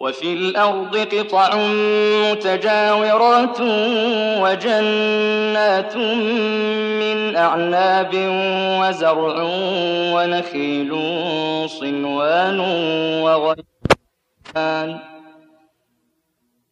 وفي الأرض قطع متجاورات وجنات من أعناب وزرع ونخيل صنوان وغيران.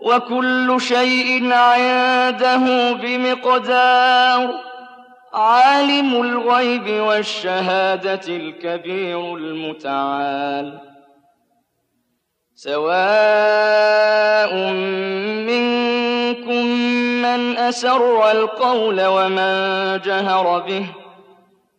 وكل شيء عنده بمقدار. عالم الغيب والشهادة الكبير المتعال. سواء منكم من أسر القول ومن جهر به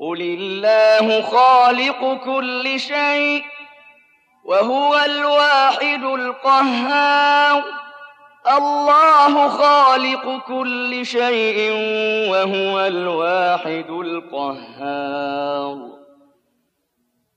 قل الله خالق كل شيء وهو الواحد القهار الله خالق كل شيء وهو الواحد القهار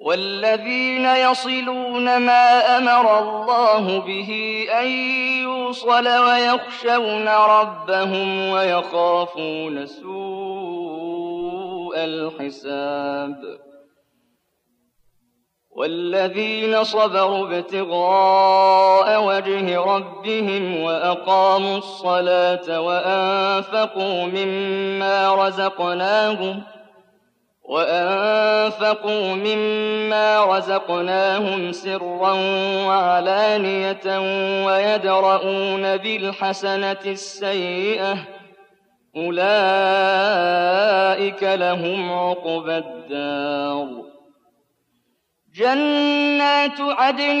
والذين يصلون ما أمر الله به أن يوصل ويخشون ربهم ويخافون سوء الحساب. والذين صبروا ابتغاء وجه ربهم وأقاموا الصلاة وأنفقوا مما رزقناهم ۖ وأنفقوا مما رزقناهم سرا وعلانية ويدرؤون بالحسنة السيئة. أولئك لهم عقبى الدار. جنات عدن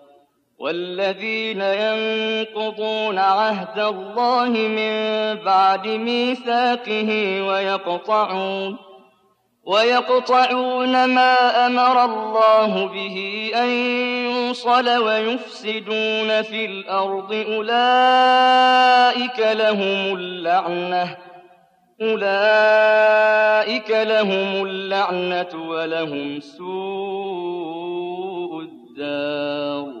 والذين ينقضون عهد الله من بعد ميثاقه ويقطعون ويقطعون ما أمر الله به أن يوصل ويفسدون في الأرض. أولئك لهم اللعنة. أولئك لهم اللعنة ولهم سوء الدار.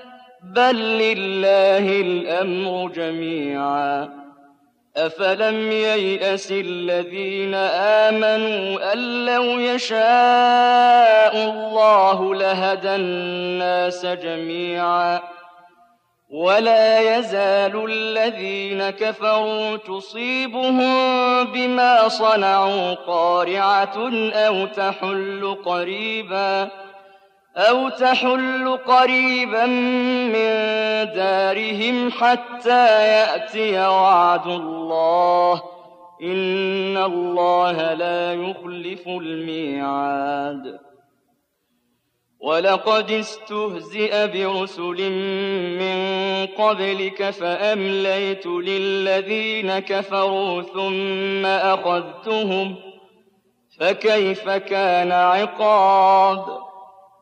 بل لله الأمر جميعا أفلم ييأس الذين آمنوا أن لو يشاء الله لهدى الناس جميعا ولا يزال الذين كفروا تصيبهم بما صنعوا قارعة أو تحل قريباً أو تحل قريبا من دارهم حتى يأتي وعد الله إن الله لا يخلف الميعاد. ولقد استهزئ برسل من قبلك فأمليت للذين كفروا ثم أخذتهم فكيف كان عقاب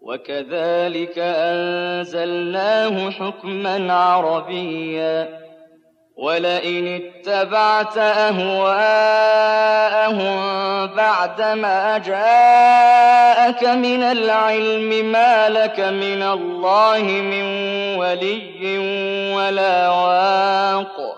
وكذلك أنزلناه حكما عربيا. ولئن اتبعت أهواءهم بعدما جاءك من العلم ما لك من الله من ولي ولا واق.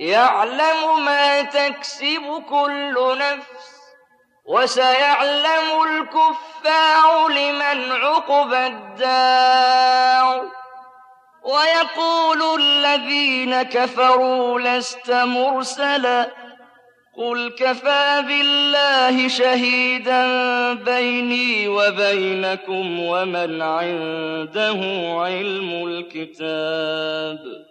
يعلم ما تكسب كل نفس وسيعلم الكفار لمن عقب الدار. ويقول الذين كفروا لست مرسلا قل كفى بالله شهيدا بيني وبينكم ومن عنده علم الكتاب.